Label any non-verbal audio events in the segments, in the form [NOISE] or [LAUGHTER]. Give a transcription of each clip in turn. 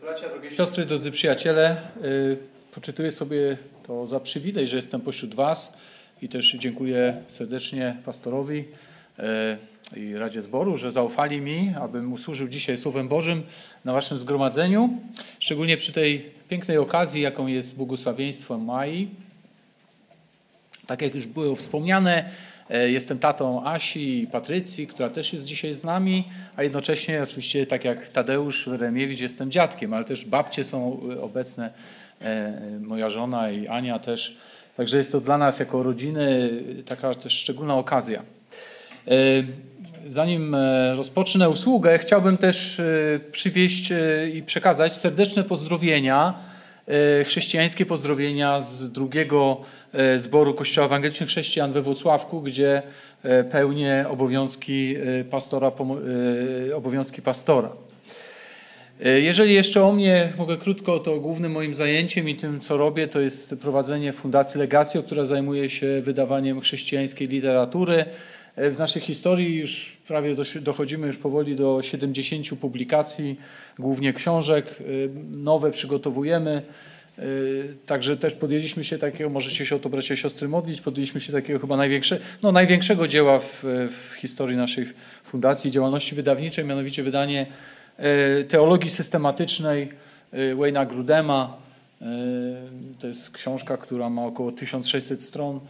bracia, drogie siostry, drodzy przyjaciele, y, poczytuję sobie to za przywilej, że jestem pośród Was i też dziękuję serdecznie pastorowi y, i Radzie Zboru, że zaufali mi, abym usłużył dzisiaj Słowem Bożym na Waszym zgromadzeniu, szczególnie przy tej pięknej okazji, jaką jest błogosławieństwo Mai. Tak jak już było wspomniane, jestem tatą Asi i Patrycji, która też jest dzisiaj z nami, a jednocześnie oczywiście tak jak Tadeusz Remiewicz jestem dziadkiem, ale też babcie są e, obecne, e, moja żona i Ania też. Także jest to dla nas jako rodziny taka też szczególna okazja. Zanim rozpocznę usługę, chciałbym też przywieźć i przekazać serdeczne pozdrowienia, chrześcijańskie pozdrowienia z drugiego E, zboru Kościoła Ewangelicznych Chrześcijan we Włocławku, gdzie e, pełnię obowiązki e, pastora. Obowiązki pastora. Jeżeli jeszcze o mnie mogę krótko, to głównym moim zajęciem i tym, co robię, to jest prowadzenie Fundacji Legacji, która zajmuje się wydawaniem chrześcijańskiej literatury. W naszej historii już prawie dochodzimy już powoli do 70 publikacji, głównie książek. Nowe przygotowujemy. Y, także też podjęliśmy się takiego, możecie się o to bracia i siostry modlić, podjęliśmy się takiego chyba największe, no, największego dzieła w, w historii naszej fundacji, działalności wydawniczej, mianowicie wydanie y, teologii systematycznej y, Wayne'a Grudema. To jest książka, która ma około 1600 stron,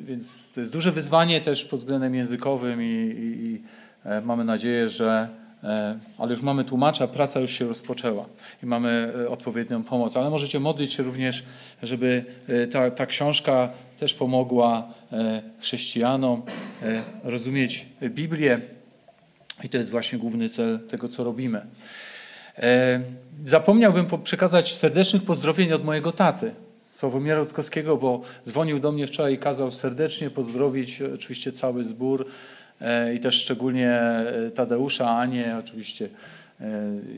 więc to jest duże wyzwanie też pod względem językowym i, i, i e, mamy nadzieję, że E, ale już mamy tłumacza, praca już się rozpoczęła i mamy e, odpowiednią pomoc. Ale możecie modlić się również, żeby e, ta, ta książka też pomogła chrześcijanom rozumieć Biblię i to jest właśnie główny cel tego, co robimy. Zapomniałbym przekazać serdecznych pozdrowień od mojego taty, Sławomiera Rutkowskiego, bo dzwonił do mnie wczoraj i kazał serdecznie pozdrowić oczywiście cały zbór E, i też szczególnie e, Tadeusza, Anię oczywiście e,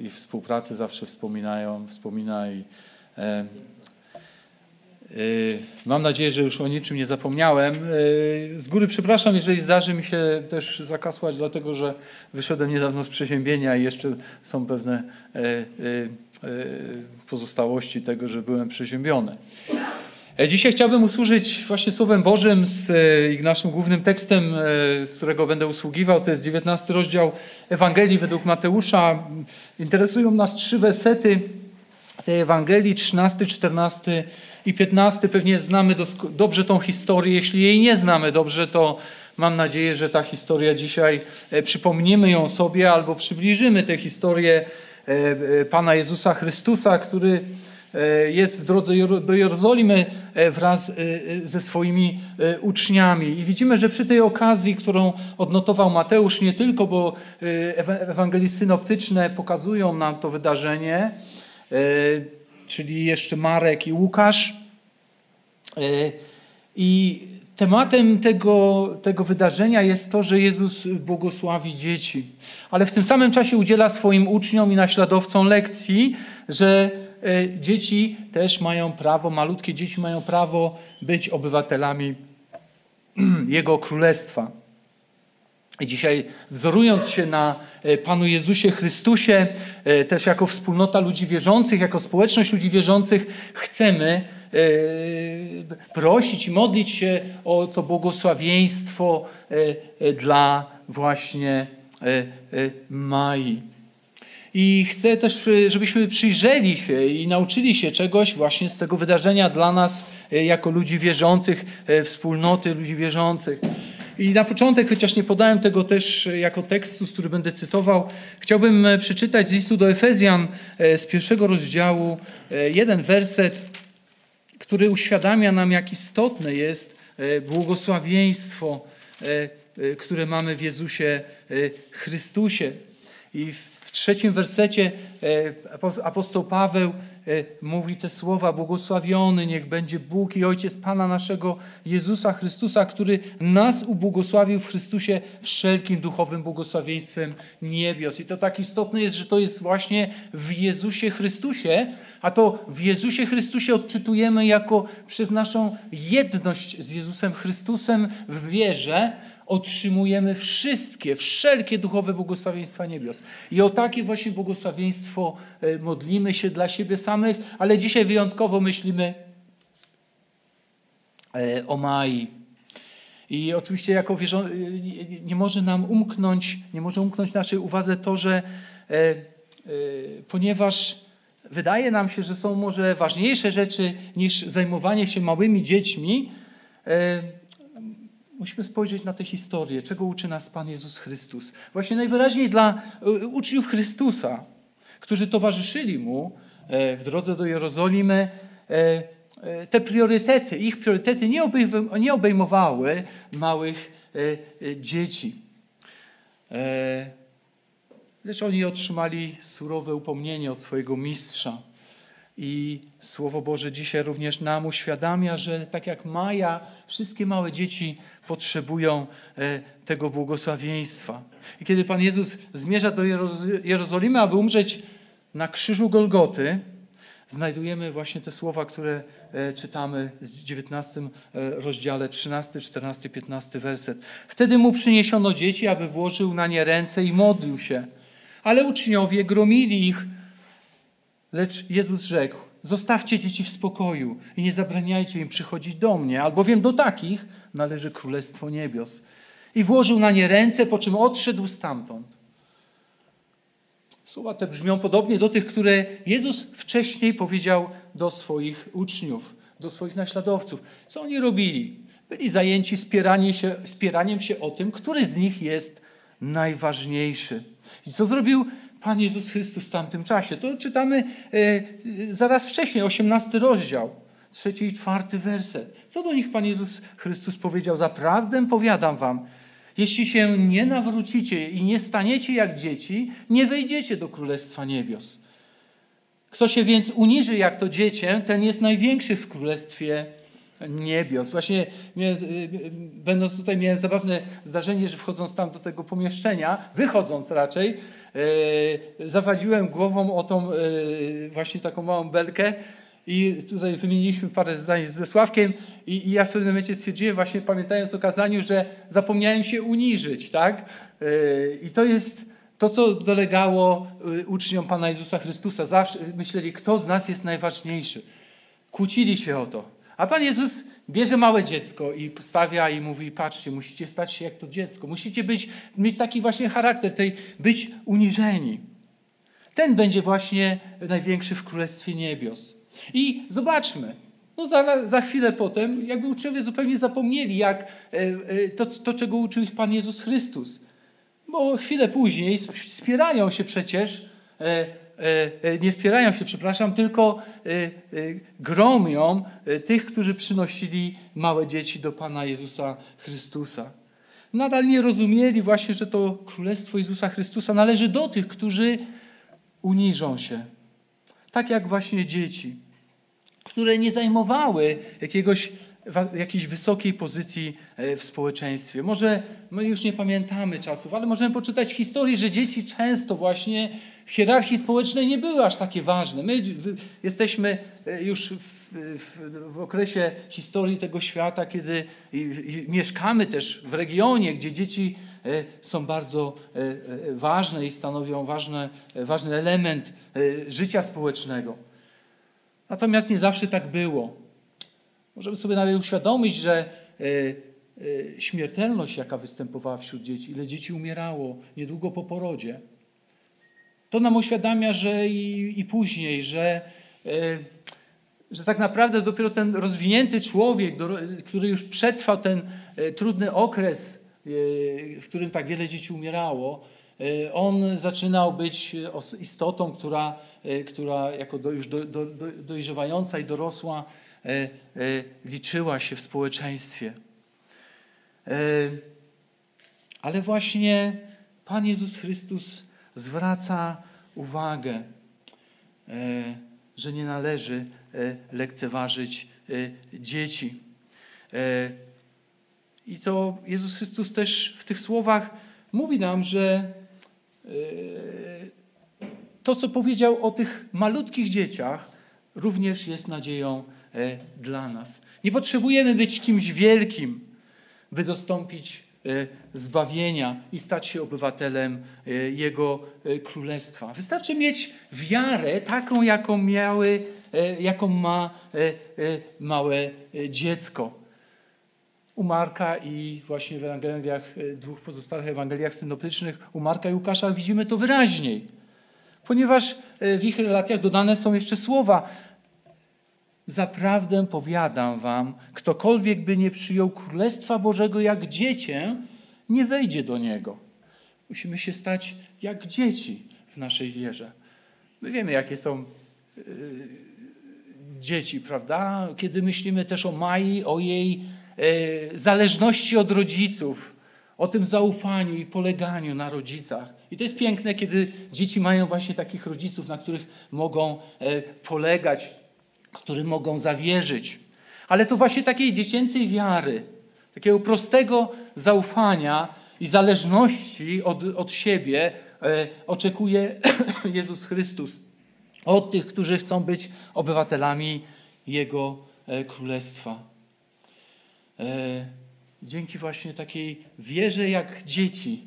i współpracy zawsze wspominają, wspomina i Mam nadzieję, że już o niczym nie zapomniałem. Z góry przepraszam, jeżeli zdarzy mi się też zakasłać, dlatego że wyszedłem niedawno z przeziębienia i jeszcze są pewne pozostałości tego, że byłem przeziębiony. E, dzisiaj chciałbym usłużyć właśnie Słowem Bożym z e, naszym głównym tekstem, e, z którego będę usługiwał. To jest 19 rozdział Ewangelii według Mateusza. Interesują nas trzy wersety tej Ewangelii, 13, 14 i 15. Pewnie znamy dobrze tą historię. Jeśli jej nie znamy dobrze, to mam nadzieję, że ta historia dzisiaj przypomnimy ją sobie albo przybliżymy tę historię Pana Jezusa Chrystusa, który E, jest w drodze do Jerozolimy e, wraz e, ze swoimi uczniami. I widzimy, że przy tej okazji, którą odnotował Mateusz, nie tylko, bo ewangelisty synoptyczne pokazują nam to wydarzenie, czyli jeszcze Marek i Łukasz. I tematem tego, tego wydarzenia jest to, że Jezus błogosławi dzieci, ale w tym samym czasie udziela swoim uczniom i naśladowcom lekcji, że E, dzieci też mają prawo, malutkie dzieci mają prawo być obywatelami [CLEARS THROAT] Jego Królestwa. I dzisiaj wzorując się na Panu Jezusie Chrystusie, e, też jako wspólnota ludzi wierzących, jako społeczność ludzi wierzących, chcemy prosić i modlić się o to błogosławieństwo dla właśnie Mai. I chcę też, e, żebyśmy przyjrzeli się i nauczyli się czegoś właśnie z tego wydarzenia dla nas, e, jako ludzi wierzących, e, wspólnoty ludzi wierzących. I na początek, chociaż nie podałem tego też jako tekstu, z który będę cytował, chciałbym przeczytać z listu do Efezjan z pierwszego rozdziału jeden werset, który uświadamia nam, jak istotne jest błogosławieństwo, które mamy w Jezusie Chrystusie. I w trzecim wersecie e, apostoł Paweł e, mówi te słowa: Błogosławiony niech będzie Bóg i Ojciec Pana naszego Jezusa Chrystusa, który nas ubłogosławił w Chrystusie wszelkim duchowym błogosławieństwem niebios. I to tak istotne jest, że to jest właśnie w Jezusie Chrystusie, a to w Jezusie Chrystusie odczytujemy jako przez naszą jedność z Jezusem Chrystusem w wierze otrzymujemy wszystkie, wszelkie duchowe błogosławieństwa niebios. I o takie właśnie błogosławieństwo e, modlimy się dla siebie samych, ale dzisiaj wyjątkowo myślimy e, o Mai. I oczywiście jako wierzą, e, nie może nam umknąć, nie może umknąć naszej uwadze to, że ponieważ wydaje nam się, że są może ważniejsze rzeczy niż zajmowanie się małymi dziećmi, musimy spojrzeć na tę historię, czego uczy nas Pan Jezus Chrystus. Właśnie najwyraźniej dla e, uczniów Chrystusa, którzy towarzyszyli Mu e, w drodze do Jerozolimy, e, te priorytety, ich priorytety nie obejmowały małych dzieci. Lecz oni otrzymali surowe upomnienie od swojego mistrza. I Słowo Boże dzisiaj również nam uświadamia, że tak jak Maja, wszystkie małe dzieci potrzebują e, tego błogosławieństwa. I kiedy Pan Jezus zmierza do Jerozolimy, aby umrzeć na krzyżu Golgoty, znajdujemy właśnie te słowa, które e, czytamy w 19 e, rozdziale, 13, 14, 15 werset. Wtedy mu przyniesiono dzieci, aby włożył na nie ręce i modlił się. Ale uczniowie gromili ich, lecz Jezus rzekł, zostawcie dzieci w spokoju i nie zabraniajcie im przychodzić do mnie, albowiem do takich należy Królestwo Niebios. I włożył na nie ręce, po czym odszedł stamtąd. Słowa te brzmią podobnie do tych, które Jezus wcześniej powiedział do swoich uczniów, do swoich naśladowców. Co oni robili? Byli zajęci się, spieraniem się o tym, który z nich jest najważniejszy. I co zrobił Pan Jezus Chrystus w tamtym czasie? To czytamy e, e, zaraz wcześniej, 18 rozdział trzeci i czwarty werset. Co do nich Pan Jezus Chrystus powiedział? Zaprawdę powiadam wam, jeśli się nie nawrócicie i nie staniecie jak dzieci, nie wejdziecie do Królestwa Niebios. Kto się więc uniży jak to dziecię, ten jest największy w Królestwie Niebios. Właśnie będąc tutaj miałem zabawne zdarzenie, że wchodząc tam do tego pomieszczenia, wychodząc raczej, e, zawadziłem głową o tą e, właśnie taką małą belkę i tutaj wymieniliśmy parę zdań ze Sławkiem i, i ja w pewnym momencie stwierdziłem, właśnie pamiętając o kazaniu, że zapomniałem się uniżyć, tak? Yy, I to jest to, co dolegało uczniom Pana Jezusa Chrystusa. Zawsze myśleli, kto z nas jest najważniejszy. Kłócili się o to. A Pan Jezus bierze małe dziecko i postawia i mówi, patrzcie, musicie stać się jak to dziecko. Musicie być, mieć taki właśnie charakter, tej, być uniżeni. Ten będzie właśnie największy w Królestwie Niebios. I zobaczmy, no za, za chwilę potem, jakby uczniowie zupełnie zapomnieli, jak e, e, to, to, czego uczył ich Pan Jezus Chrystus. Bo chwilę później spierają się przecież, e, nie spierają się, przepraszam, tylko gromią tych, którzy przynosili małe dzieci do Pana Jezusa Chrystusa. Nadal nie rozumieli właśnie, że to Królestwo Jezusa Chrystusa należy do tych, którzy uniżą się. Tak jak właśnie dzieci które nie zajmowały jakiegoś, jakiejś wysokiej pozycji e, w społeczeństwie. Może my już nie pamiętamy czasów, ale możemy poczytać historii, że dzieci często właśnie w hierarchii społecznej nie były aż takie ważne. My jesteśmy e, już w, w, w okresie historii tego świata, kiedy mieszkamy też w regionie, gdzie dzieci e, są bardzo ważne i stanowią ważne, ważny element życia społecznego. Natomiast nie zawsze tak było. Możemy sobie nawet uświadomić, że e, e, śmiertelność, jaka występowała wśród dzieci, ile dzieci umierało niedługo po porodzie, to nam uświadamia, że i, i później, że, e, że tak naprawdę dopiero ten rozwinięty człowiek, który już przetrwał ten trudny okres, w którym tak wiele dzieci umierało, on zaczynał być istotą, która która jako do, już do, do, dojrzewająca i dorosła liczyła się w społeczeństwie. Ale właśnie Pan Jezus Chrystus zwraca uwagę, że nie należy lekceważyć dzieci. I to Jezus Chrystus też w tych słowach mówi nam, że to, co powiedział o tych malutkich dzieciach, również jest nadzieją e, dla nas. Nie potrzebujemy być kimś wielkim, by dostąpić zbawienia i stać się obywatelem Jego królestwa. Wystarczy mieć wiarę taką, jaką, miały, jaką ma małe dziecko. U Marka i właśnie w Ewangeliach, dwóch pozostałych Ewangeliach synoptycznych, u Marka i Łukasza widzimy to wyraźniej. Ponieważ w ich relacjach dodane są jeszcze słowa Zaprawdę powiadam wam, ktokolwiek by nie przyjął Królestwa Bożego jak dziecię, nie wejdzie do niego. Musimy się stać jak dzieci w naszej wierze. My wiemy, jakie są yy, dzieci, prawda? Kiedy myślimy też o Mai, o jej yy, zależności od rodziców, o tym zaufaniu i poleganiu na rodzicach. I to jest piękne, kiedy dzieci mają właśnie takich rodziców, na których mogą yy, polegać, którym mogą zawierzyć. Ale to właśnie takiej dziecięcej wiary, takiego prostego zaufania i zależności od, od siebie e, oczekuje [COUGHS] Jezus Chrystus od tych, którzy chcą być obywatelami Jego e, Królestwa. E, dzięki właśnie takiej wierze jak dzieci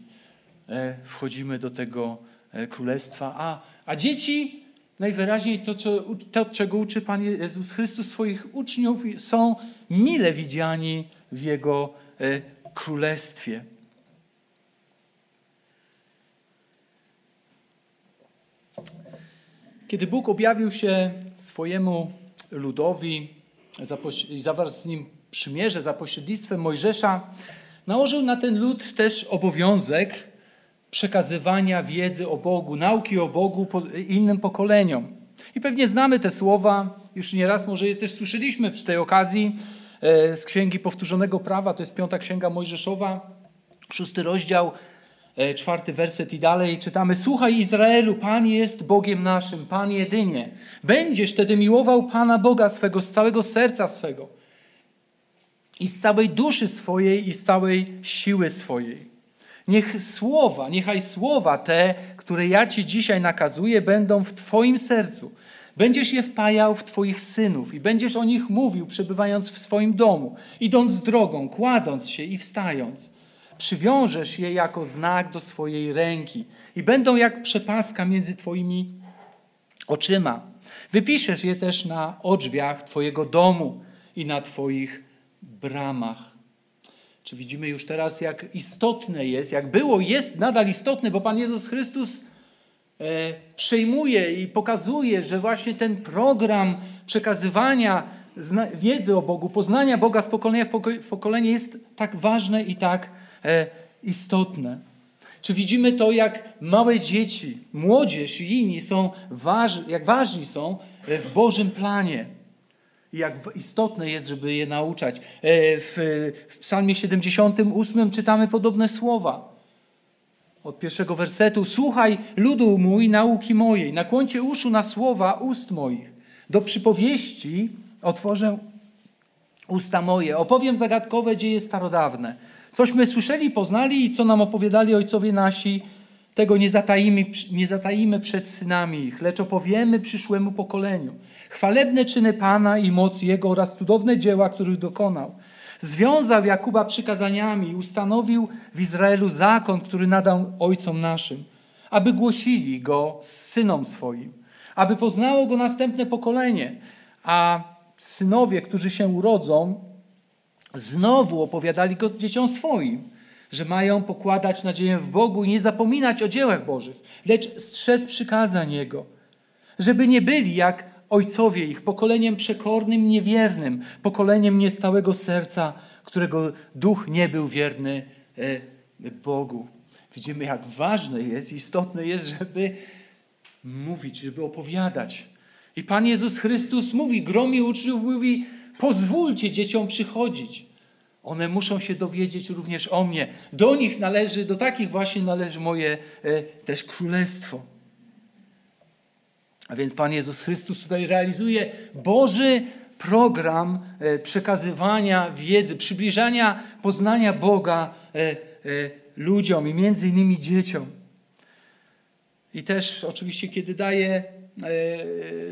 e, wchodzimy do tego e, Królestwa, a, a dzieci najwyraźniej to, co, to, czego uczy Pan Jezus Chrystus swoich uczniów, są mile widziani w Jego e, królestwie. Kiedy Bóg objawił się swojemu ludowi i zawarł z nim przymierze za pośrednictwem Mojżesza, nałożył na ten lud też obowiązek przekazywania wiedzy o Bogu, nauki o Bogu innym pokoleniom. I pewnie znamy te słowa, już nieraz może je też słyszeliśmy przy tej okazji e, z Księgi Powtórzonego Prawa, to jest piąta Księga Mojżeszowa, szósty rozdział, e, czwarty werset i dalej czytamy Słuchaj Izraelu, Pan jest Bogiem naszym, Pan jedynie. Będziesz wtedy miłował Pana Boga swego z całego serca swego i z całej duszy swojej i z całej siły swojej. Niech słowa, niechaj słowa te, które ja Ci dzisiaj nakazuję, będą w Twoim sercu. Będziesz je wpajał w Twoich synów i będziesz o nich mówił, przebywając w swoim domu, idąc drogą, kładąc się i wstając. Przywiążesz je jako znak do swojej ręki i będą jak przepaska między Twoimi oczyma. Wypiszesz je też na odrzwiach Twojego domu i na Twoich bramach. Czy widzimy już teraz, jak istotne jest, jak było, jest nadal istotne, bo Pan Jezus Chrystus e, przejmuje i pokazuje, że właśnie ten program przekazywania wiedzy o Bogu, poznania Boga z pokolenia w pokolenie jest tak ważne i tak e, istotne. Czy widzimy to, jak małe dzieci, młodzież i inni są jak ważni są w Bożym planie i jak istotne jest, żeby je nauczać. E, w, w Psalmie 78 czytamy podobne słowa. Od pierwszego wersetu: Słuchaj, ludu mój, nauki mojej, nakłoncie uszu na słowa ust moich. Do przypowieści otworzę usta moje, opowiem zagadkowe dzieje starodawne. Cośmy słyszeli, poznali i co nam opowiadali ojcowie nasi, tego nie zatajimy, nie zatajimy przed synami ich, lecz opowiemy przyszłemu pokoleniu. Chwalebne czyny Pana i moc Jego oraz cudowne dzieła, których dokonał. Związał Jakuba przykazaniami i ustanowił w Izraelu zakon, który nadał ojcom naszym, aby głosili go synom swoim, aby poznało go następne pokolenie, a synowie, którzy się urodzą, znowu opowiadali go dzieciom swoim że mają pokładać nadzieję w Bogu i nie zapominać o dziełach Bożych, lecz strzec przykazań Jego, żeby nie byli jak ojcowie ich, pokoleniem przekornym, niewiernym, pokoleniem niestałego serca, którego duch nie był wierny e, Bogu. Widzimy, jak ważne jest, istotne jest, żeby mówić, żeby opowiadać. I Pan Jezus Chrystus mówi, gromi uczniów, mówi, pozwólcie dzieciom przychodzić. One muszą się dowiedzieć również o mnie. Do nich należy, do takich właśnie należy moje e, też królestwo. A więc Pan Jezus Chrystus tutaj realizuje Boży program e, przekazywania wiedzy, przybliżania poznania Boga e, e, ludziom i między innymi dzieciom. I też oczywiście, kiedy daje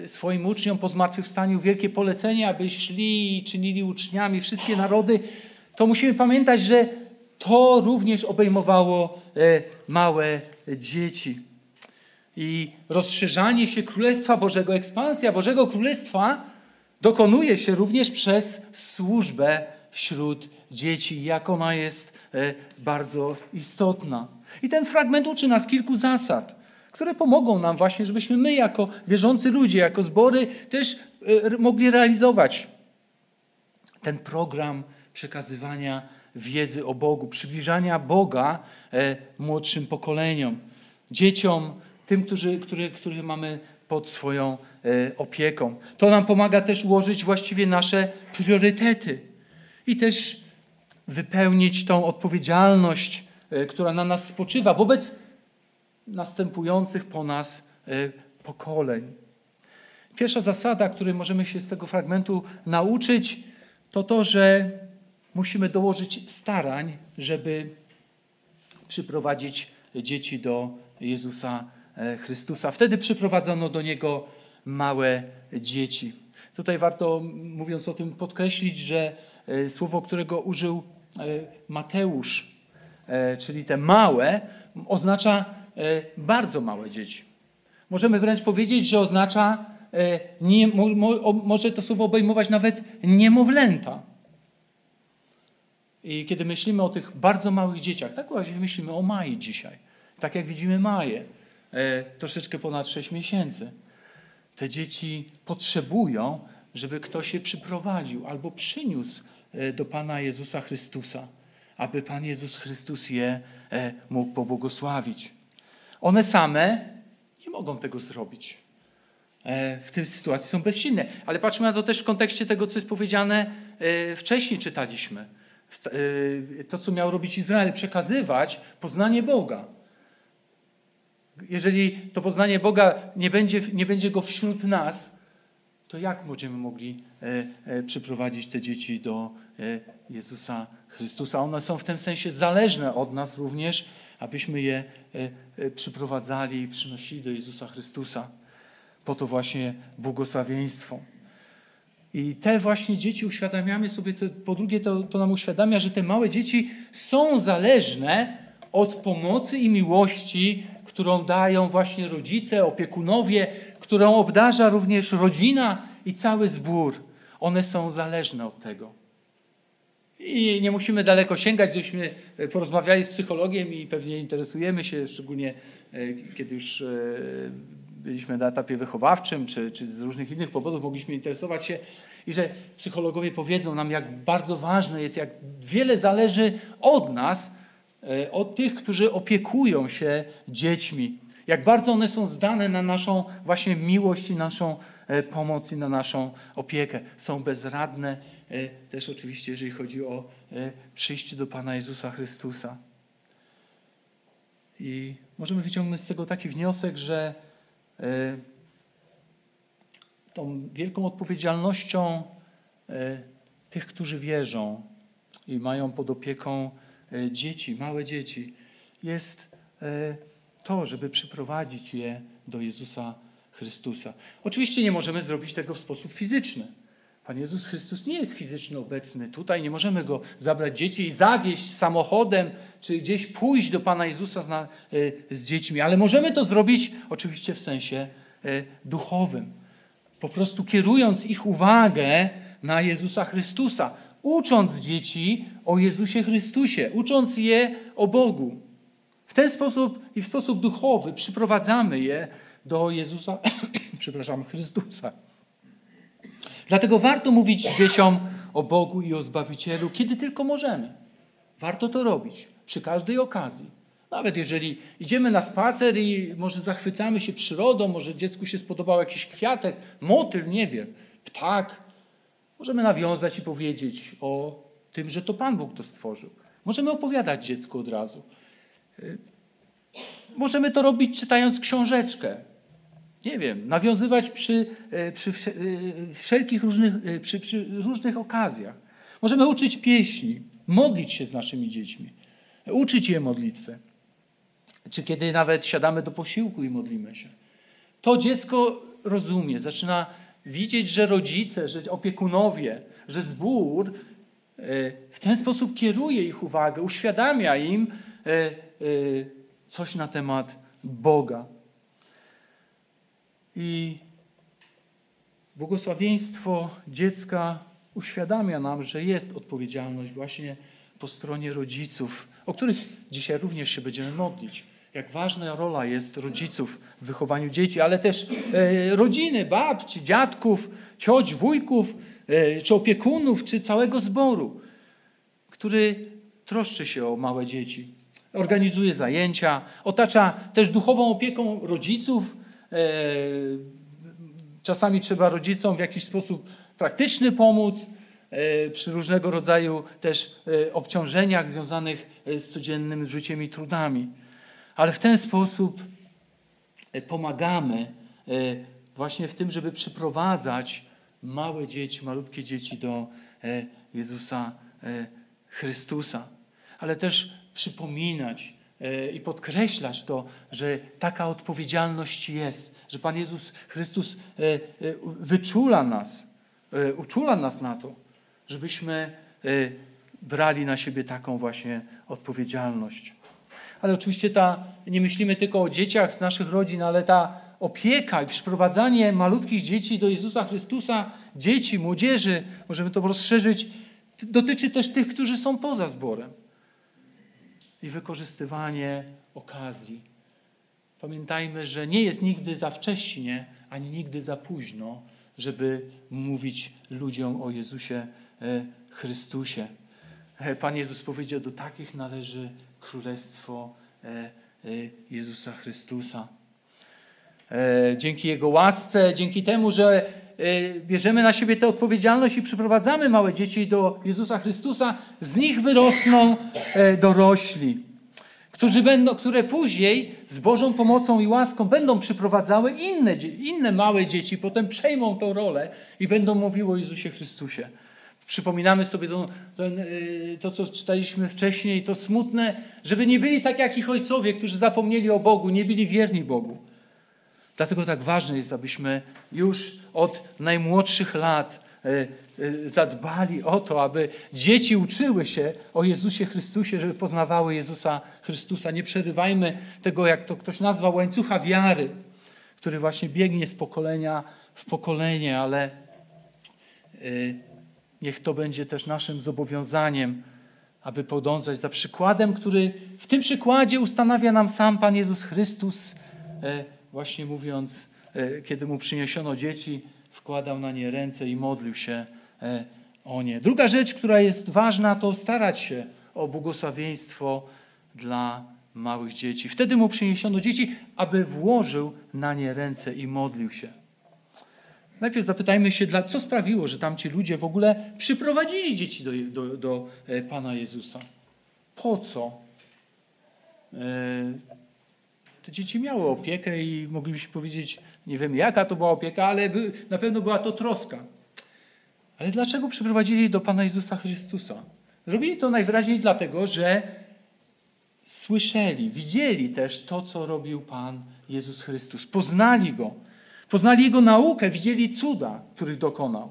swoim uczniom po zmartwychwstaniu wielkie polecenie, aby szli i czynili uczniami wszystkie narody, to musimy pamiętać, że to również obejmowało małe dzieci. I rozszerzanie się Królestwa Bożego, ekspansja Bożego Królestwa dokonuje się również przez służbę wśród dzieci, jak ona jest e, bardzo istotna. I ten fragment uczy nas kilku zasad, które pomogą nam właśnie, żebyśmy my jako wierzący ludzie, jako zbory też e, mogli realizować ten program przekazywania wiedzy o Bogu, przybliżania Boga e, młodszym pokoleniom, dzieciom, tym, którzy, który, których mamy pod swoją e, opieką. To nam pomaga też ułożyć właściwie nasze priorytety i też wypełnić tą odpowiedzialność, e, która na nas spoczywa wobec następujących po nas pokoleń. Pierwsza zasada, której możemy się z tego fragmentu nauczyć, to to, że musimy dołożyć starań, żeby przyprowadzić dzieci do Jezusa e, Chrystusa. Wtedy przyprowadzono do Niego małe dzieci. Tutaj warto, mówiąc o tym, podkreślić, że e, słowo, którego użył e, Mateusz, czyli te małe, oznacza bardzo małe dzieci. Możemy wręcz powiedzieć, że oznacza, nie, może to słowo obejmować nawet niemowlęta. I kiedy myślimy o tych bardzo małych dzieciach, tak właśnie myślimy o Mai dzisiaj. Tak jak widzimy Maję, e, troszeczkę ponad 6 miesięcy. Te dzieci potrzebują, żeby ktoś je przyprowadził albo przyniósł e, do Pana Jezusa Chrystusa, aby Pan Jezus Chrystus je e, mógł pobłogosławić. One same nie mogą tego zrobić. E, w tej sytuacji są bezsilne. Ale patrzmy na to też w kontekście tego, co jest powiedziane e, wcześniej czytaliśmy to, co miał robić Izrael, przekazywać poznanie Boga. Jeżeli to poznanie Boga nie będzie, nie będzie go wśród nas, to jak będziemy mogli e, e, przyprowadzić te dzieci do e, Jezusa Chrystusa? One są w tym sensie zależne od nas również, abyśmy je przyprowadzali i przynosili do Jezusa Chrystusa. Po to właśnie błogosławieństwo. I te właśnie dzieci uświadamiamy sobie, po drugie to, to nam uświadamia, że te małe dzieci są zależne od pomocy i miłości, którą dają właśnie rodzice, opiekunowie, którą obdarza również rodzina i cały zbór. One są zależne od tego. I nie musimy daleko sięgać, gdybyśmy porozmawiali z psychologiem i pewnie interesujemy się, szczególnie e, kiedy już e, byliśmy na etapie wychowawczym, czy, czy z różnych innych powodów mogliśmy interesować się i że psychologowie powiedzą nam, jak bardzo ważne jest, jak wiele zależy od nas, e, od tych, którzy opiekują się dziećmi. Jak bardzo one są zdane na naszą właśnie miłość i naszą e, pomoc i na naszą opiekę. Są bezradne e, też oczywiście, jeżeli chodzi o przyjście do Pana Jezusa Chrystusa. I możemy wyciągnąć z tego taki wniosek, że tą wielką odpowiedzialnością tych, którzy wierzą i mają pod opieką dzieci, małe dzieci, jest to, żeby przyprowadzić je do Jezusa Chrystusa. Oczywiście nie możemy zrobić tego w sposób fizyczny. Pan Jezus Chrystus nie jest fizycznie obecny tutaj, nie możemy go zabrać dzieci i zawieźć samochodem, czy gdzieś pójść do Pana Jezusa z, na, y, z dziećmi, ale możemy to zrobić oczywiście w sensie duchowym. Po prostu kierując ich uwagę na Jezusa Chrystusa, ucząc dzieci o Jezusie Chrystusie, ucząc je o Bogu. W ten sposób i w sposób duchowy przyprowadzamy je do Jezusa, [COUGHS] przepraszam, Chrystusa. Dlatego warto mówić dzieciom o Bogu i o Zbawicielu, kiedy tylko możemy. Warto to robić przy każdej okazji. Nawet jeżeli idziemy na spacer i może zachwycamy się przyrodą, może dziecku się spodobał jakiś kwiatek, motyl, nie wiem, ptak, możemy nawiązać i powiedzieć o tym, że to Pan Bóg to stworzył. Możemy opowiadać dziecku od razu. Y, możemy to robić czytając książeczkę nie wiem, nawiązywać przy, e, przy e, wszelkich różnych, przy, przy różnych okazjach. Możemy uczyć pieśni, modlić się z naszymi dziećmi, uczyć je modlitwy. Czy kiedy nawet siadamy do posiłku i modlimy się. To dziecko rozumie, zaczyna widzieć, że rodzice, że opiekunowie, że zbór w ten sposób kieruje ich uwagę, uświadamia im coś na temat Boga. I błogosławieństwo dziecka uświadamia nam, że jest odpowiedzialność właśnie po stronie rodziców, o których dzisiaj również się będziemy modlić. Jak ważna rola jest rodziców w wychowaniu dzieci, ale też e, rodziny, babci, dziadków, cioć, wujków, e, czy opiekunów, czy całego zboru, który troszczy się o małe dzieci, organizuje zajęcia, otacza też duchową opieką rodziców. E, czasami trzeba rodzicom w jakiś sposób praktyczny pomóc e, przy różnego rodzaju też e, obciążeniach związanych z codziennym życiem i trudami. Ale w ten sposób pomagamy właśnie w tym, żeby przyprowadzać małe dzieci, malutkie dzieci do Jezusa Chrystusa. Ale też przypominać e, i podkreślać to, że taka odpowiedzialność jest, że Pan Jezus Chrystus e, e, wyczula nas, uczula nas na to, żebyśmy brali na siebie taką właśnie odpowiedzialność. Ale oczywiście ta, nie myślimy tylko o dzieciach z naszych rodzin, ale ta opieka i przyprowadzanie malutkich dzieci do Jezusa Chrystusa, dzieci, młodzieży, możemy to rozszerzyć, dotyczy też tych, którzy są poza zborem i wykorzystywanie okazji. Pamiętajmy, że nie jest nigdy za wcześnie, ani nigdy za późno, żeby mówić ludziom o Jezusie e, Chrystusie. E, Pan Jezus powiedział, do takich należy królestwo e, Jezusa Chrystusa. Dzięki Jego łasce, dzięki temu, że bierzemy na siebie tę odpowiedzialność i przyprowadzamy małe dzieci do Jezusa Chrystusa, z nich wyrosną dorośli, którzy będą, które później z Bożą pomocą i łaską będą przyprowadzały inne, inne małe dzieci, potem przejmą tą rolę i będą mówiły o Jezusie Chrystusie. Przypominamy sobie to, to, to, co czytaliśmy wcześniej, to smutne, żeby nie byli tak jak ich ojcowie, którzy zapomnieli o Bogu, nie byli wierni Bogu. Dlatego tak ważne jest, abyśmy już od najmłodszych lat e, e, zadbali o to, aby dzieci uczyły się o Jezusie Chrystusie, żeby poznawały Jezusa Chrystusa. Nie przerywajmy tego, jak to ktoś nazwał, łańcucha wiary, który właśnie biegnie z pokolenia w pokolenie, ale e, niech to będzie też naszym zobowiązaniem, aby podążać za przykładem, który w tym przykładzie ustanawia nam sam Pan Jezus Chrystus właśnie mówiąc, e, kiedy mu przyniesiono dzieci, wkładał na nie ręce i modlił się e, o nie. Druga rzecz, która jest ważna, to starać się o błogosławieństwo dla małych dzieci. Wtedy mu przyniesiono dzieci, aby włożył na nie ręce i modlił się. Najpierw zapytajmy się, co sprawiło, że tamci ludzie w ogóle przyprowadzili dzieci do, do, do e, Pana Jezusa. Po co? te dzieci miały opiekę i moglibyśmy powiedzieć, nie wiem jaka to była opieka, ale na pewno była to troska. Ale dlaczego przyprowadzili do Pana Jezusa Chrystusa? Robili to najwyraźniej dlatego, że słyszeli, widzieli też to, co robił Pan Jezus Chrystus. Poznali Go. Poznali Jego naukę, widzieli cuda, których dokonał.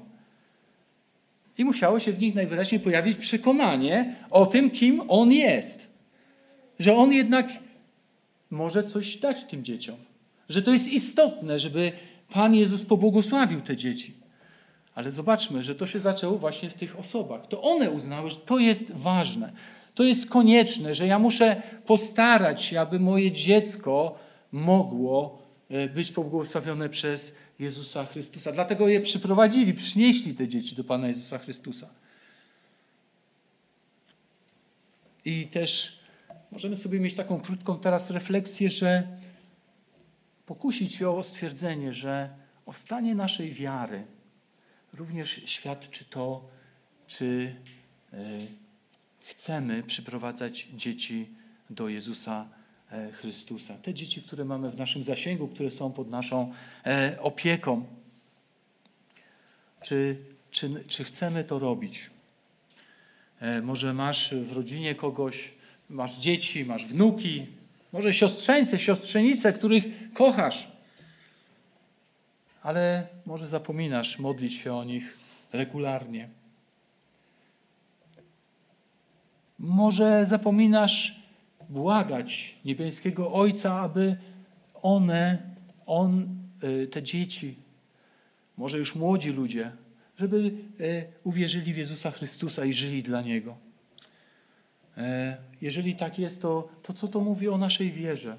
I musiało się w nich najwyraźniej pojawić przekonanie o tym, kim On jest. Że On jednak może coś dać tym dzieciom. Że to jest istotne, żeby Pan Jezus pobłogosławił te dzieci. Ale zobaczmy, że to się zaczęło właśnie w tych osobach. To one uznały, że to jest ważne, to jest konieczne, że ja muszę postarać się, aby moje dziecko mogło być pobłogosławione przez Jezusa Chrystusa. Dlatego je przyprowadzili, przynieśli te dzieci do Pana Jezusa Chrystusa. I też możemy sobie mieć taką krótką teraz refleksję, że pokusić się o stwierdzenie, że o stanie naszej wiary również świadczy to, czy e, chcemy przyprowadzać dzieci do Jezusa e, Chrystusa. Te dzieci, które mamy w naszym zasięgu, które są pod naszą e, opieką. Czy, czy, czy chcemy to robić? Może masz w rodzinie kogoś, masz dzieci, masz wnuki, może siostrzeńce, siostrzenice, których kochasz, ale może zapominasz modlić się o nich regularnie. Może zapominasz błagać niebieskiego Ojca, aby one, on, y, te dzieci, może już młodzi ludzie, żeby y, uwierzyli w Jezusa Chrystusa i żyli dla Niego. E, jeżeli tak jest, to, to co to mówi o naszej wierze?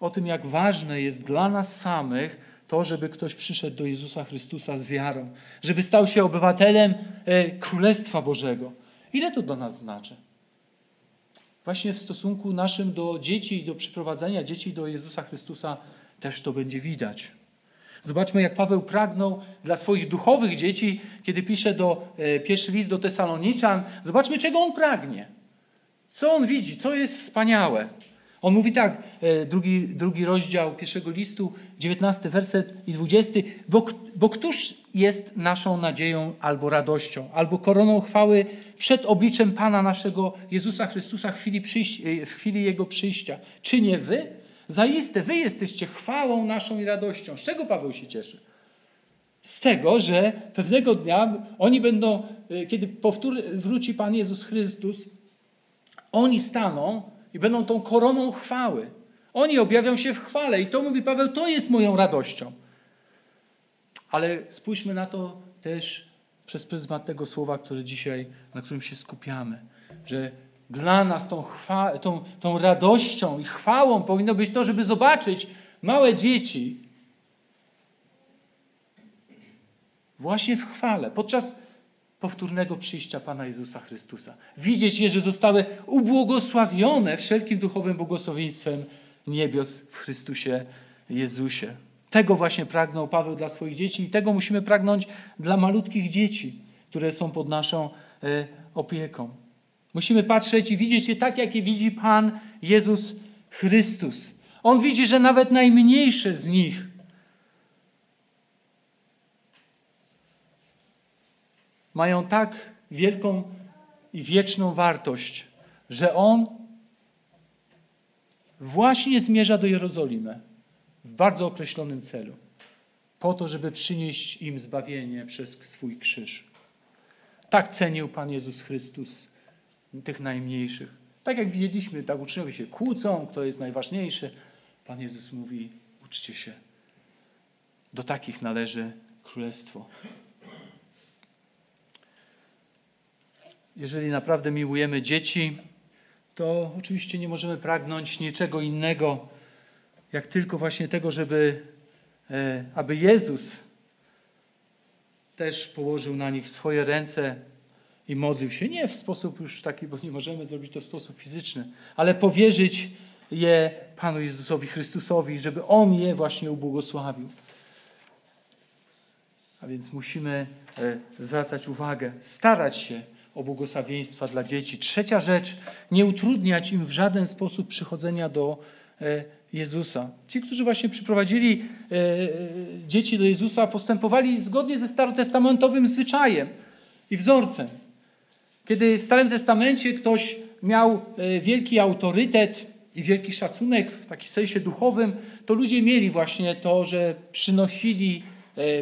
O tym, jak ważne jest dla nas samych to, żeby ktoś przyszedł do Jezusa Chrystusa z wiarą, żeby stał się obywatelem e, Królestwa Bożego. Ile to dla nas znaczy? Właśnie w stosunku naszym do dzieci i do przyprowadzenia dzieci do Jezusa Chrystusa też to będzie widać. Zobaczmy, jak Paweł pragnął dla swoich duchowych dzieci, kiedy pisze do e, pierwszy list do Tesaloniczan. Zobaczmy, czego on pragnie. Co on widzi, co jest wspaniałe. On mówi tak, e, drugi, drugi rozdział pierwszego listu, 19 werset i 20. Bo, bo któż jest naszą nadzieją albo radością, albo koroną chwały przed obliczem Pana naszego Jezusa Chrystusa w chwili, e, w chwili Jego przyjścia? Czy nie wy? Zaiste wy jesteście chwałą naszą i radością. Z czego Paweł się cieszy? Z tego, że pewnego dnia oni będą, e, kiedy powtór, wróci Pan Jezus Chrystus, oni staną i będą tą koroną chwały. Oni objawią się w chwale. I to mówi Paweł, to jest moją radością. Ale spójrzmy na to też przez pryzmat tego słowa, które dzisiaj, na którym się skupiamy. Że dla nas tą, chwa, tą, tą radością i chwałą powinno być to, żeby zobaczyć małe dzieci właśnie w chwale, podczas powtórnego przyjścia Pana Jezusa Chrystusa. Widzieć je, że zostały ubłogosławione wszelkim duchowym błogosławieństwem niebios w Chrystusie Jezusie. Tego właśnie pragnął Paweł dla swoich dzieci i tego musimy pragnąć dla malutkich dzieci, które są pod naszą e, opieką. Musimy patrzeć i widzieć je tak, jak je widzi Pan Jezus Chrystus. On widzi, że nawet najmniejsze z nich mają tak wielką i wieczną wartość, że On właśnie zmierza do Jerozolimy w bardzo określonym celu, po to, żeby przynieść im zbawienie przez swój krzyż. Tak cenił Pan Jezus Chrystus tych najmniejszych. Tak jak widzieliśmy, tak uczniowie się kłócą, kto jest najważniejszy. Pan Jezus mówi: uczcie się. Do takich należy królestwo. Jeżeli naprawdę miłujemy dzieci, to oczywiście nie możemy pragnąć niczego innego, jak tylko właśnie tego, żeby e, aby Jezus też położył na nich swoje ręce i modlił się. Nie w sposób już taki, bo nie możemy zrobić to w sposób fizyczny, ale powierzyć je Panu Jezusowi Chrystusowi, żeby On je właśnie ubłogosławił. A więc musimy e, zwracać uwagę, starać się o błogosławieństwa dla dzieci. Trzecia rzecz, nie utrudniać im w żaden sposób przychodzenia do e, Jezusa. Ci, którzy właśnie przyprowadzili e, dzieci do Jezusa, postępowali zgodnie ze starotestamentowym zwyczajem i wzorcem. Kiedy w Starym Testamencie ktoś miał e, wielki autorytet i wielki szacunek w takim sensie duchowym, to ludzie mieli właśnie to, że przynosili,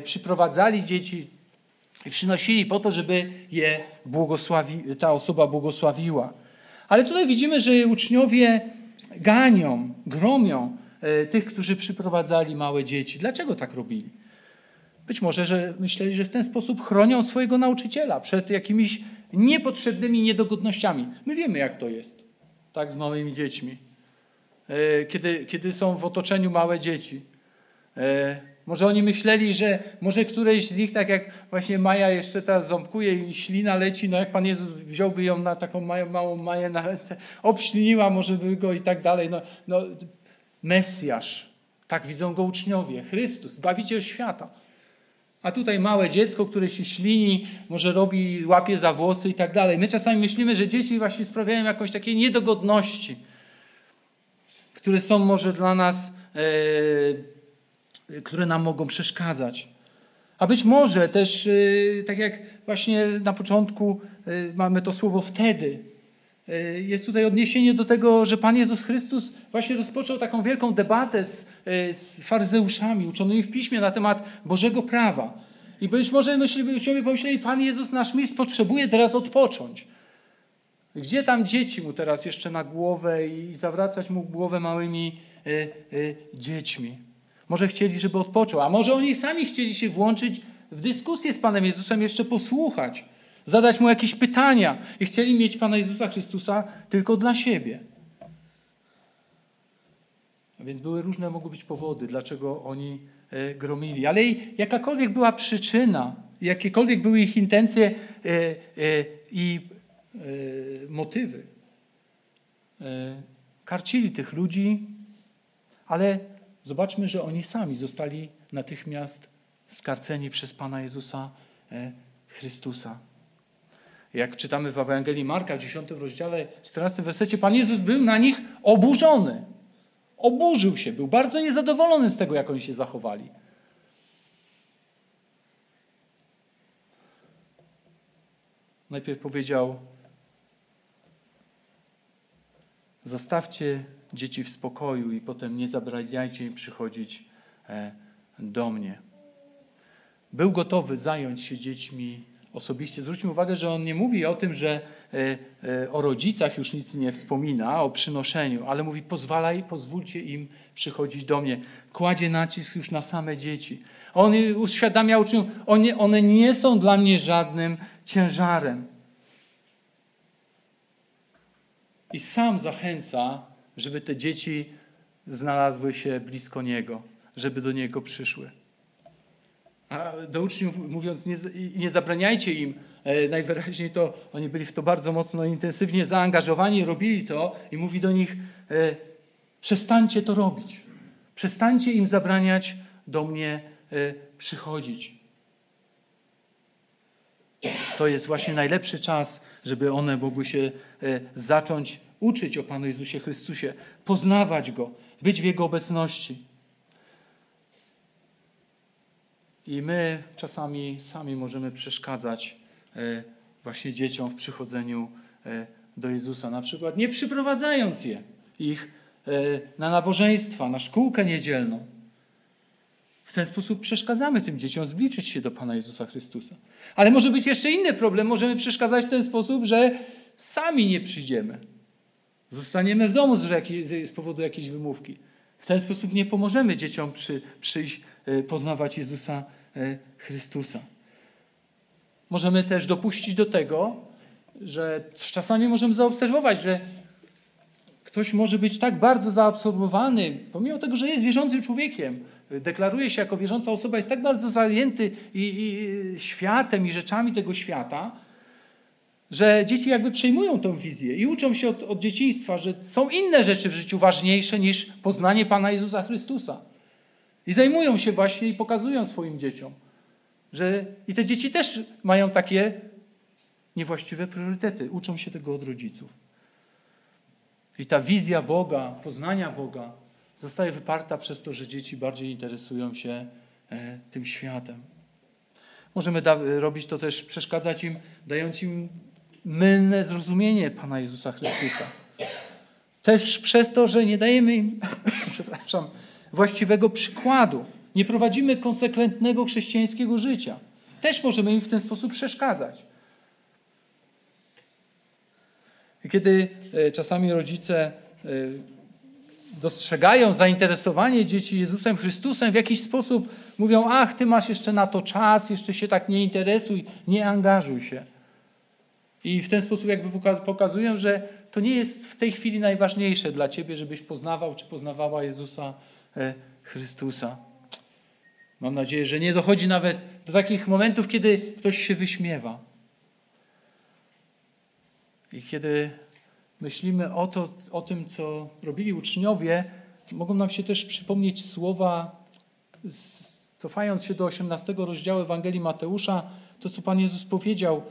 przyprowadzali dzieci, i przynosili po to, żeby je błogosławi, ta osoba błogosławiła. Ale tutaj widzimy, że uczniowie ganią, gromią e, tych, którzy przyprowadzali małe dzieci. Dlaczego tak robili? Być może, że myśleli, że w ten sposób chronią swojego nauczyciela przed jakimiś niepotrzebnymi niedogodnościami. My wiemy, jak to jest, tak, z małymi dziećmi. E, kiedy, kiedy są w otoczeniu małe dzieci. Może oni myśleli, że może któreś z nich, tak jak właśnie Maja jeszcze ta ząbkuje i ślina leci, no jak Pan Jezus wziąłby ją na taką małą Maję na ręce, obśliniła może by go i tak dalej. No, no, Mesjasz, tak widzą go uczniowie, Chrystus, Zbawiciel świata. A tutaj małe dziecko, które się ślini, może robi, łapie za włosy i tak dalej. My czasami myślimy, że dzieci właśnie sprawiają jakąś takie niedogodności, które są może dla nas... Yy, które nam mogą przeszkadzać. A być może też, y, tak jak właśnie na początku y, mamy to słowo wtedy, y, jest tutaj odniesienie do tego, że Pan Jezus Chrystus właśnie rozpoczął taką wielką debatę z, z faryzeuszami uczonymi w piśmie na temat Bożego prawa. I być może myśleli, pomyśleli, Pan Jezus, nasz mistrz, potrzebuje teraz odpocząć. Gdzie tam dzieci mu teraz jeszcze na głowę i zawracać mu głowę małymi y, y, dziećmi? Może chcieli, żeby odpoczął, a może oni sami chcieli się włączyć w dyskusję z Panem Jezusem, jeszcze posłuchać, zadać mu jakieś pytania i chcieli mieć Pana Jezusa Chrystusa tylko dla siebie. A więc były różne mogły być powody, dlaczego oni e, gromili. Ale jakakolwiek była przyczyna, jakiekolwiek były ich intencje e, e, i motywy, karcili tych ludzi, ale zobaczmy, że oni sami zostali natychmiast skarceni przez Pana Jezusa Chrystusa. Jak czytamy w Ewangelii Marka w 10 rozdziale, 14 wersecie, Pan Jezus był na nich oburzony. Oburzył się, był bardzo niezadowolony z tego, jak oni się zachowali. Najpierw powiedział: Zostawcie dzieci w spokoju i potem nie zabraniajcie im przychodzić e, do mnie. Był gotowy zająć się dziećmi osobiście. Zwróćmy uwagę, że on nie mówi o tym, że e, e, o rodzicach już nic nie wspomina, o przynoszeniu, ale mówi pozwalaj, pozwólcie im przychodzić do mnie. Kładzie nacisk już na same dzieci. On uświadamia uczniom, one, one nie są dla mnie żadnym ciężarem. I sam zachęca, żeby te dzieci znalazły się blisko Niego, żeby do Niego przyszły. A do uczniów mówiąc, nie, nie zabraniajcie im, e, najwyraźniej to oni byli w to bardzo mocno intensywnie zaangażowani, robili to i mówi do nich, e, przestańcie to robić. Przestańcie im zabraniać do mnie e, przychodzić. To jest właśnie najlepszy czas, żeby one mogły się e, zacząć uczyć o Panu Jezusie Chrystusie, poznawać Go, być w Jego obecności. I my czasami sami możemy przeszkadzać e, właśnie dzieciom w przychodzeniu e, do Jezusa. Na przykład nie przyprowadzając je, ich e, na nabożeństwa, na szkółkę niedzielną. W ten sposób przeszkadzamy tym dzieciom zbliżyć się do Pana Jezusa Chrystusa. Ale może być jeszcze inny problem. Możemy przeszkadzać w ten sposób, że sami nie przyjdziemy. Zostaniemy w domu z, jakiej, z powodu jakiejś wymówki. W ten sposób nie pomożemy dzieciom przy, przyjść, poznawać Jezusa E, Chrystusa. Możemy też dopuścić do tego, że czasami możemy zaobserwować, że ktoś może być tak bardzo zaabsorbowany, pomimo tego, że jest wierzącym człowiekiem, deklaruje się jako wierząca osoba, jest tak bardzo zajęty i, i światem i rzeczami tego świata, że dzieci jakby przejmują tą wizję i uczą się od, od dzieciństwa, że są inne rzeczy w życiu ważniejsze niż poznanie Pana Jezusa Chrystusa. I zajmują się właśnie i pokazują swoim dzieciom, że i te dzieci też mają takie niewłaściwe priorytety. Uczą się tego od rodziców. I ta wizja Boga, poznania Boga zostaje wyparta przez to, że dzieci bardziej interesują się e, tym światem. Możemy robić to też, przeszkadzać im, dając im mylne zrozumienie Pana Jezusa Chrystusa. Też przez to, że nie dajemy im, [COUGHS] przepraszam, właściwego przykładu. Nie prowadzimy konsekwentnego chrześcijańskiego życia. Też możemy im w ten sposób przeszkadzać. Kiedy e, czasami rodzice e, dostrzegają zainteresowanie dzieci Jezusem Chrystusem, w jakiś sposób mówią: Ach, ty masz jeszcze na to czas, jeszcze się tak nie interesuj, nie angażuj się. I w ten sposób jakby pokazują, że to nie jest w tej chwili najważniejsze dla ciebie, żebyś poznawał czy poznawała Jezusa E, Chrystusa. Mam nadzieję, że nie dochodzi nawet do takich momentów, kiedy ktoś się wyśmiewa. I kiedy myślimy o, to, o tym, co robili uczniowie, mogą nam się też przypomnieć słowa, cofając się do 18 rozdziału Ewangelii Mateusza, to co Pan Jezus powiedział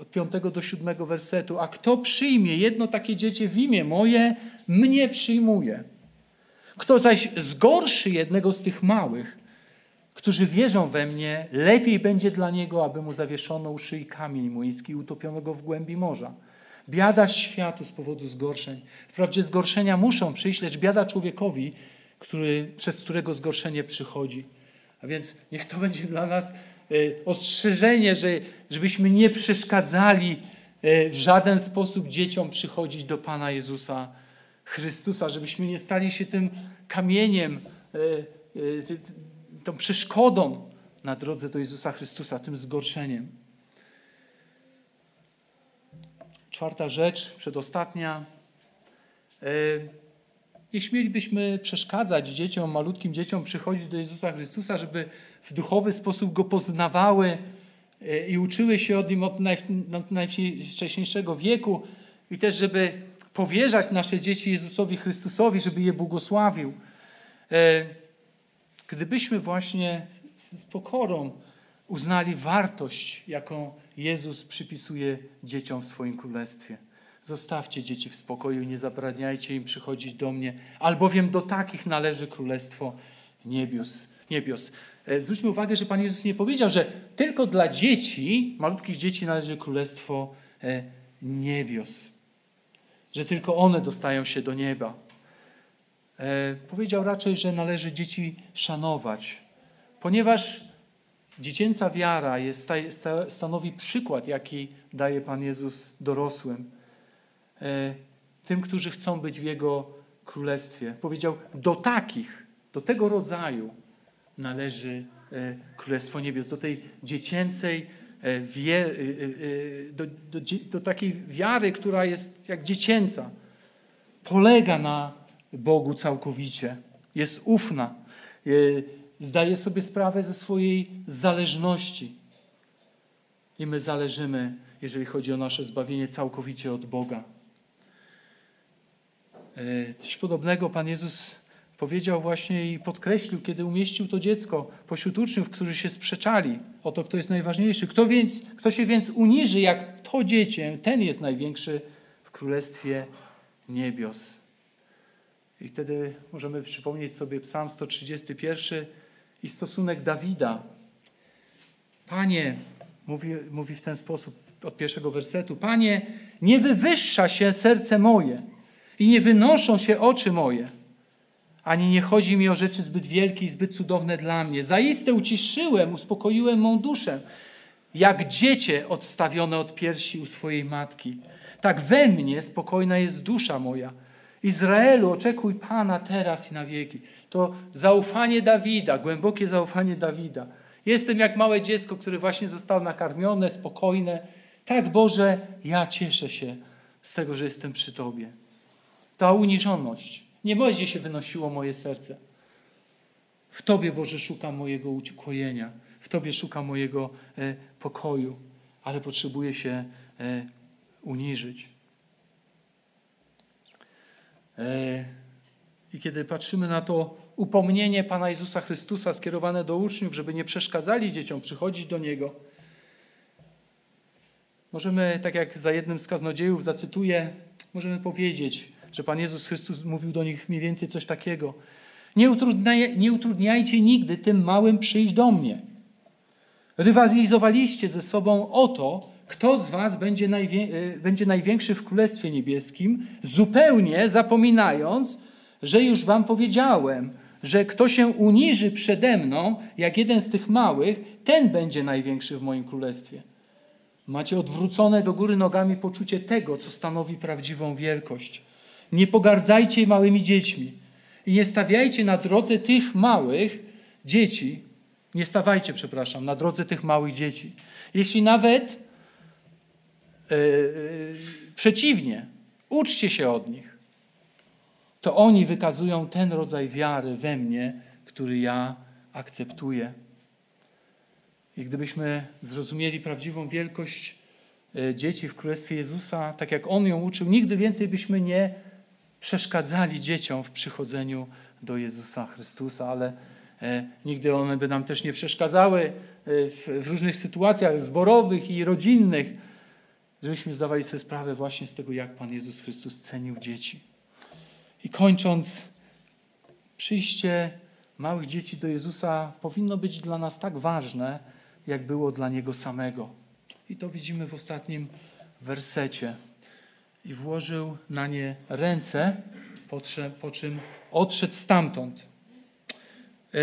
od 5 do 7 wersetu. A kto przyjmie jedno takie dziecię w imię moje, mnie przyjmuje. Kto zaś zgorszy jednego z tych małych, którzy wierzą we mnie, lepiej będzie dla niego, aby mu zawieszono u szyi kamień młyński utopionego w głębi morza. Biada światu z powodu zgorszeń. Wprawdzie zgorszenia muszą przyjść, lecz biada człowiekowi, który, przez którego zgorszenie przychodzi. A więc niech to będzie dla nas ostrzeżenie, że, żebyśmy nie przeszkadzali e, w żaden sposób dzieciom przychodzić do Pana Jezusa Chrystusa, żebyśmy nie stali się tym kamieniem, e, tą przeszkodą na drodze do Jezusa Chrystusa, tym zgorszeniem. Czwarta rzecz, przedostatnia. Nie śmielibyśmy przeszkadzać dzieciom, malutkim dzieciom przychodzić do Jezusa Chrystusa, żeby w duchowy sposób Go poznawały e, i uczyły się od Nim od najwcześniejszego wieku i też, żeby powierzać nasze dzieci Jezusowi Chrystusowi, żeby je błogosławił. E, gdybyśmy właśnie z pokorą uznali wartość, jaką Jezus przypisuje dzieciom w swoim królestwie. Zostawcie dzieci w spokoju, nie zabraniajcie im przychodzić do mnie, albowiem do takich należy królestwo niebios. niebios. E, zwróćmy uwagę, że Pan Jezus nie powiedział, że tylko dla dzieci, malutkich dzieci należy królestwo e, niebios. Że tylko one dostają się do nieba. E, powiedział raczej, że należy dzieci szanować, ponieważ dziecięca wiara jest, stanowi przykład, jaki daje Pan Jezus dorosłym. Tym, którzy chcą być w Jego królestwie. Powiedział, do takich, do tego rodzaju należy e, Królestwo Niebios, do tej dziecięcej, e, wie, e, do, do, do takiej wiary, która jest jak dziecięca. Polega na Bogu całkowicie, jest ufna, zdaje sobie sprawę ze swojej zależności. I my zależymy, jeżeli chodzi o nasze zbawienie, całkowicie od Boga. Coś podobnego Pan Jezus powiedział właśnie i podkreślił, kiedy umieścił to dziecko pośród uczniów, którzy się sprzeczali o to, kto jest najważniejszy. Kto, więc, kto się więc uniży jak to dziecię, ten jest największy w Królestwie Niebios. I wtedy możemy przypomnieć sobie Psalm 131 i stosunek Dawida. Panie, mówi, mówi w ten sposób od pierwszego wersetu, Panie, nie wywyższa się serce moje i nie wynoszą się oczy moje ani nie chodzi mi o rzeczy zbyt wielkie i zbyt cudowne dla mnie. Zaiste uciszyłem, uspokoiłem mą duszę, jak dziecię odstawione od piersi u swojej matki. Tak we mnie spokojna jest dusza moja. Izraelu, oczekuj Pana teraz i na wieki. To zaufanie Dawida, głębokie zaufanie Dawida. Jestem jak małe dziecko, które właśnie zostało nakarmione, spokojne. Tak, Boże, ja cieszę się z tego, że jestem przy Tobie. Ta uniżoność, nie będzie się wynosiło moje serce. W Tobie, Boże, szukam mojego ukojenia. W Tobie szukam mojego e, pokoju, ale potrzebuję się e, uniżyć. E, I kiedy patrzymy na to upomnienie Pana Jezusa Chrystusa skierowane do uczniów, żeby nie przeszkadzali dzieciom przychodzić do Niego, możemy, tak jak za jednym z kaznodziejów zacytuję, możemy powiedzieć, że Pan Jezus Chrystus mówił do nich mniej więcej coś takiego. Nie, utrudniaj, nie utrudniajcie nigdy tym małym przyjść do mnie. Rywalizowaliście ze sobą o to, kto z was będzie, e, będzie największy w Królestwie Niebieskim, zupełnie zapominając, że już wam powiedziałem, że kto się uniży przede mną, jak jeden z tych małych, ten będzie największy w moim królestwie. Macie odwrócone do góry nogami poczucie tego, co stanowi prawdziwą wielkość. Nie pogardzajcie małymi dziećmi i nie stawiajcie na drodze tych małych dzieci, nie stawajcie, przepraszam, na drodze tych małych dzieci. Jeśli nawet yy, przeciwnie, uczcie się od nich, to oni wykazują ten rodzaj wiary we mnie, który ja akceptuję. I gdybyśmy zrozumieli prawdziwą wielkość e, dzieci w Królestwie Jezusa, tak jak On ją uczył, nigdy więcej byśmy nie przeszkadzali dzieciom w przychodzeniu do Jezusa Chrystusa, ale e, nigdy one by nam też nie przeszkadzały e, w, w różnych sytuacjach zborowych i rodzinnych, żebyśmy zdawali sobie sprawę właśnie z tego, jak Pan Jezus Chrystus cenił dzieci. I kończąc, przyjście małych dzieci do Jezusa powinno być dla nas tak ważne, jak było dla Niego samego. I to widzimy w ostatnim wersecie i włożył na nie ręce, po czym odszedł stamtąd. E,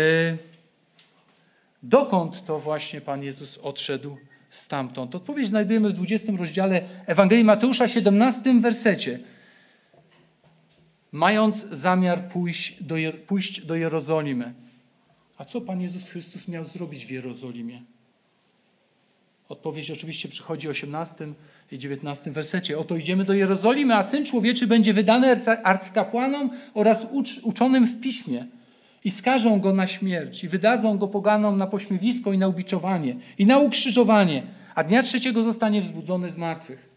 dokąd to właśnie Pan Jezus odszedł stamtąd. Odpowiedź znajdujemy w 20 rozdziale Ewangelii Mateusza, 17 wersecie. Mając zamiar pójść do, pójść do Jerozolimy. A co Pan Jezus Chrystus miał zrobić w Jerozolimie? Odpowiedź oczywiście przychodzi w 18 i 19 wersecie. Oto idziemy do Jerozolimy, a Syn Człowieczy będzie wydany arcykapłanom oraz ucz, uczonym w piśmie. I skażą go na śmierć, i wydadzą go poganom na pośmiewisko i na ubiczowanie, i na ukrzyżowanie, a dnia trzeciego zostanie wzbudzony z martwych.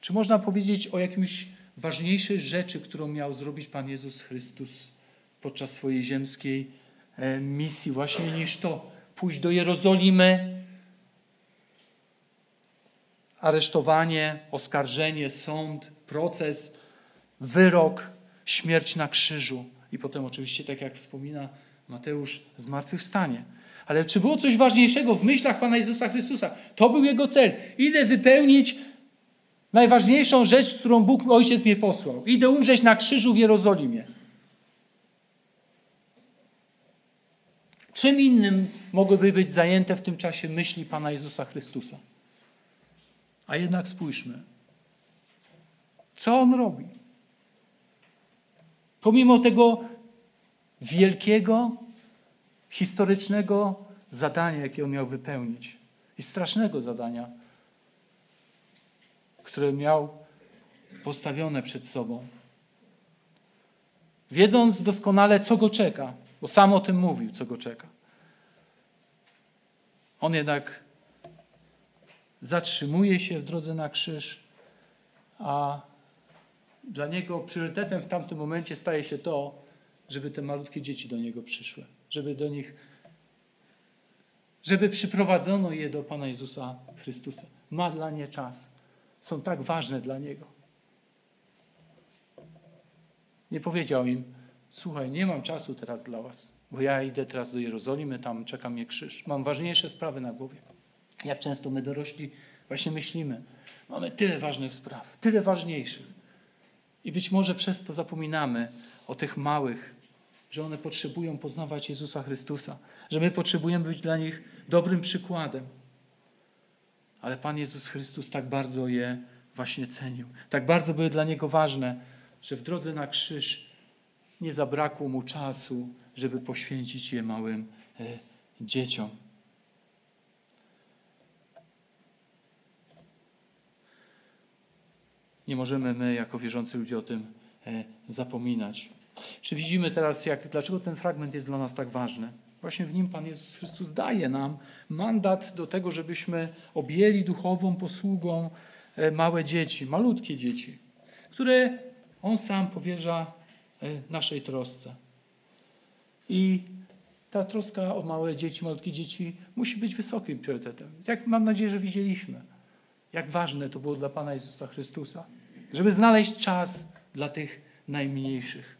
Czy można powiedzieć o jakimś ważniejszej rzeczy, którą miał zrobić Pan Jezus Chrystus podczas swojej ziemskiej e, misji, właśnie niż to pójść do Jerozolimy, aresztowanie, oskarżenie, sąd, proces, wyrok, śmierć na krzyżu i potem oczywiście, tak jak wspomina Mateusz, zmartwychwstanie. Ale czy było coś ważniejszego w myślach Pana Jezusa Chrystusa? To był Jego cel. Idę wypełnić najważniejszą rzecz, którą Bóg Ojciec mnie posłał. Idę umrzeć na krzyżu w Jerozolimie. Czym innym mogłyby być zajęte w tym czasie myśli Pana Jezusa Chrystusa? A jednak spójrzmy, co On robi. Pomimo tego wielkiego, historycznego zadania, jakie on miał wypełnić, i strasznego zadania, które miał postawione przed sobą. Wiedząc doskonale, co go czeka, bo sam o tym mówił, co go czeka. On jednak zatrzymuje się w drodze na krzyż, a dla niego priorytetem w tamtym momencie staje się to, żeby te malutkie dzieci do niego przyszły, żeby do nich, żeby przyprowadzono je do Pana Jezusa Chrystusa. Ma dla nie czas. Są tak ważne dla niego. Nie powiedział im, słuchaj, nie mam czasu teraz dla was, bo ja idę teraz do Jerozolimy, tam czeka mnie krzyż. Mam ważniejsze sprawy na głowie. Jak często my dorośli właśnie myślimy, mamy tyle ważnych spraw, tyle ważniejszych. I być może przez to zapominamy o tych małych, że one potrzebują poznawać Jezusa Chrystusa, że my potrzebujemy być dla nich dobrym przykładem. Ale Pan Jezus Chrystus tak bardzo je właśnie cenił. Tak bardzo były dla Niego ważne, że w drodze na krzyż nie zabrakło Mu czasu, żeby poświęcić je małym e, dzieciom. Nie możemy my, jako wierzący ludzie, o tym e, zapominać. Czy widzimy teraz, jak, dlaczego ten fragment jest dla nas tak ważny? Właśnie w nim Pan Jezus Chrystus daje nam mandat do tego, żebyśmy objęli duchową posługą e, małe dzieci, malutkie dzieci, które On sam powierza e, naszej trosce. I ta troska o małe dzieci, malutkie dzieci musi być wysokim priorytetem. Jak mam nadzieję, że widzieliśmy, jak ważne to było dla Pana Jezusa Chrystusa żeby znaleźć czas dla tych najmniejszych.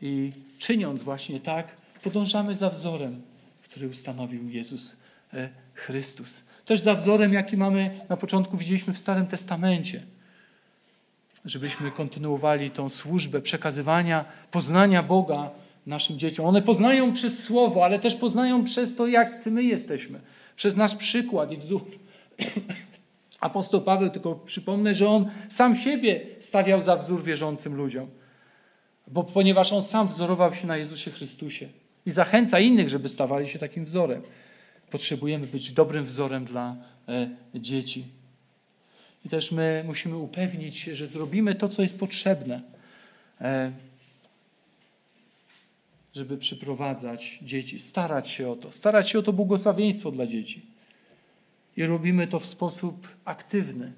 I czyniąc właśnie tak, podążamy za wzorem, który ustanowił Jezus e, Chrystus. Też za wzorem, jaki mamy na początku widzieliśmy w Starym Testamencie. Żebyśmy kontynuowali tą służbę przekazywania, poznania Boga naszym dzieciom. One poznają przez Słowo, ale też poznają przez to, jak my jesteśmy. Przez nasz przykład i wzór. Apostoł Paweł, tylko przypomnę, że on sam siebie stawiał za wzór wierzącym ludziom, bo ponieważ on sam wzorował się na Jezusie Chrystusie i zachęca innych, żeby stawali się takim wzorem. Potrzebujemy być dobrym wzorem dla e, dzieci. I też my musimy upewnić się, że zrobimy to, co jest potrzebne, e, żeby przyprowadzać dzieci, starać się o to, starać się o to błogosławieństwo dla dzieci. I robimy to w sposób aktywny.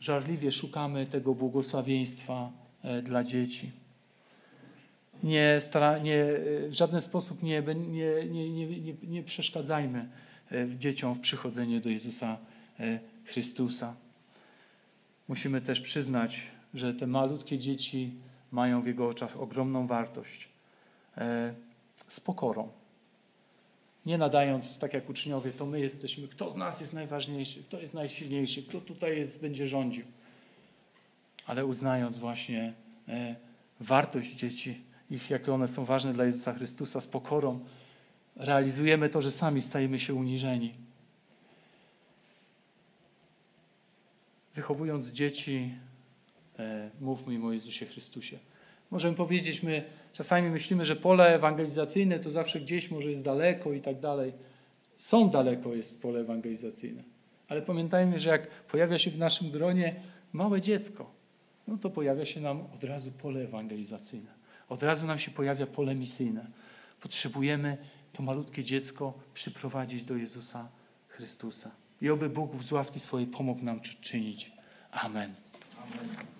Żarliwie szukamy tego błogosławieństwa e, dla dzieci. Nie, nie, w żaden sposób nie, nie, nie, nie, przeszkadzajmy e, dzieciom w przychodzeniu do Jezusa e, Chrystusa. Musimy też przyznać, że te malutkie dzieci mają w Jego oczach ogromną wartość. Z pokorą nie nadając, tak jak uczniowie, to my jesteśmy, kto z nas jest najważniejszy, kto jest najsilniejszy, kto tutaj jest, będzie rządził. Ale uznając właśnie e, wartość dzieci, ich, jakie one są ważne dla Jezusa Chrystusa, z pokorą realizujemy to, że sami stajemy się uniżeni. Wychowując dzieci, e, mówmy im o Jezusie Chrystusie. Możemy powiedzieć, my czasami myślimy, że pole ewangelizacyjne to zawsze gdzieś może jest daleko i tak dalej. Są daleko jest pole ewangelizacyjne. Ale pamiętajmy, że jak pojawia się w naszym gronie małe dziecko, no to pojawia się nam od razu pole ewangelizacyjne. Od razu nam się pojawia pole misyjne. Potrzebujemy to malutkie dziecko przyprowadzić do Jezusa Chrystusa. I oby Bóg z łaski swojej pomógł nam czy- czynić. Amen. Amen.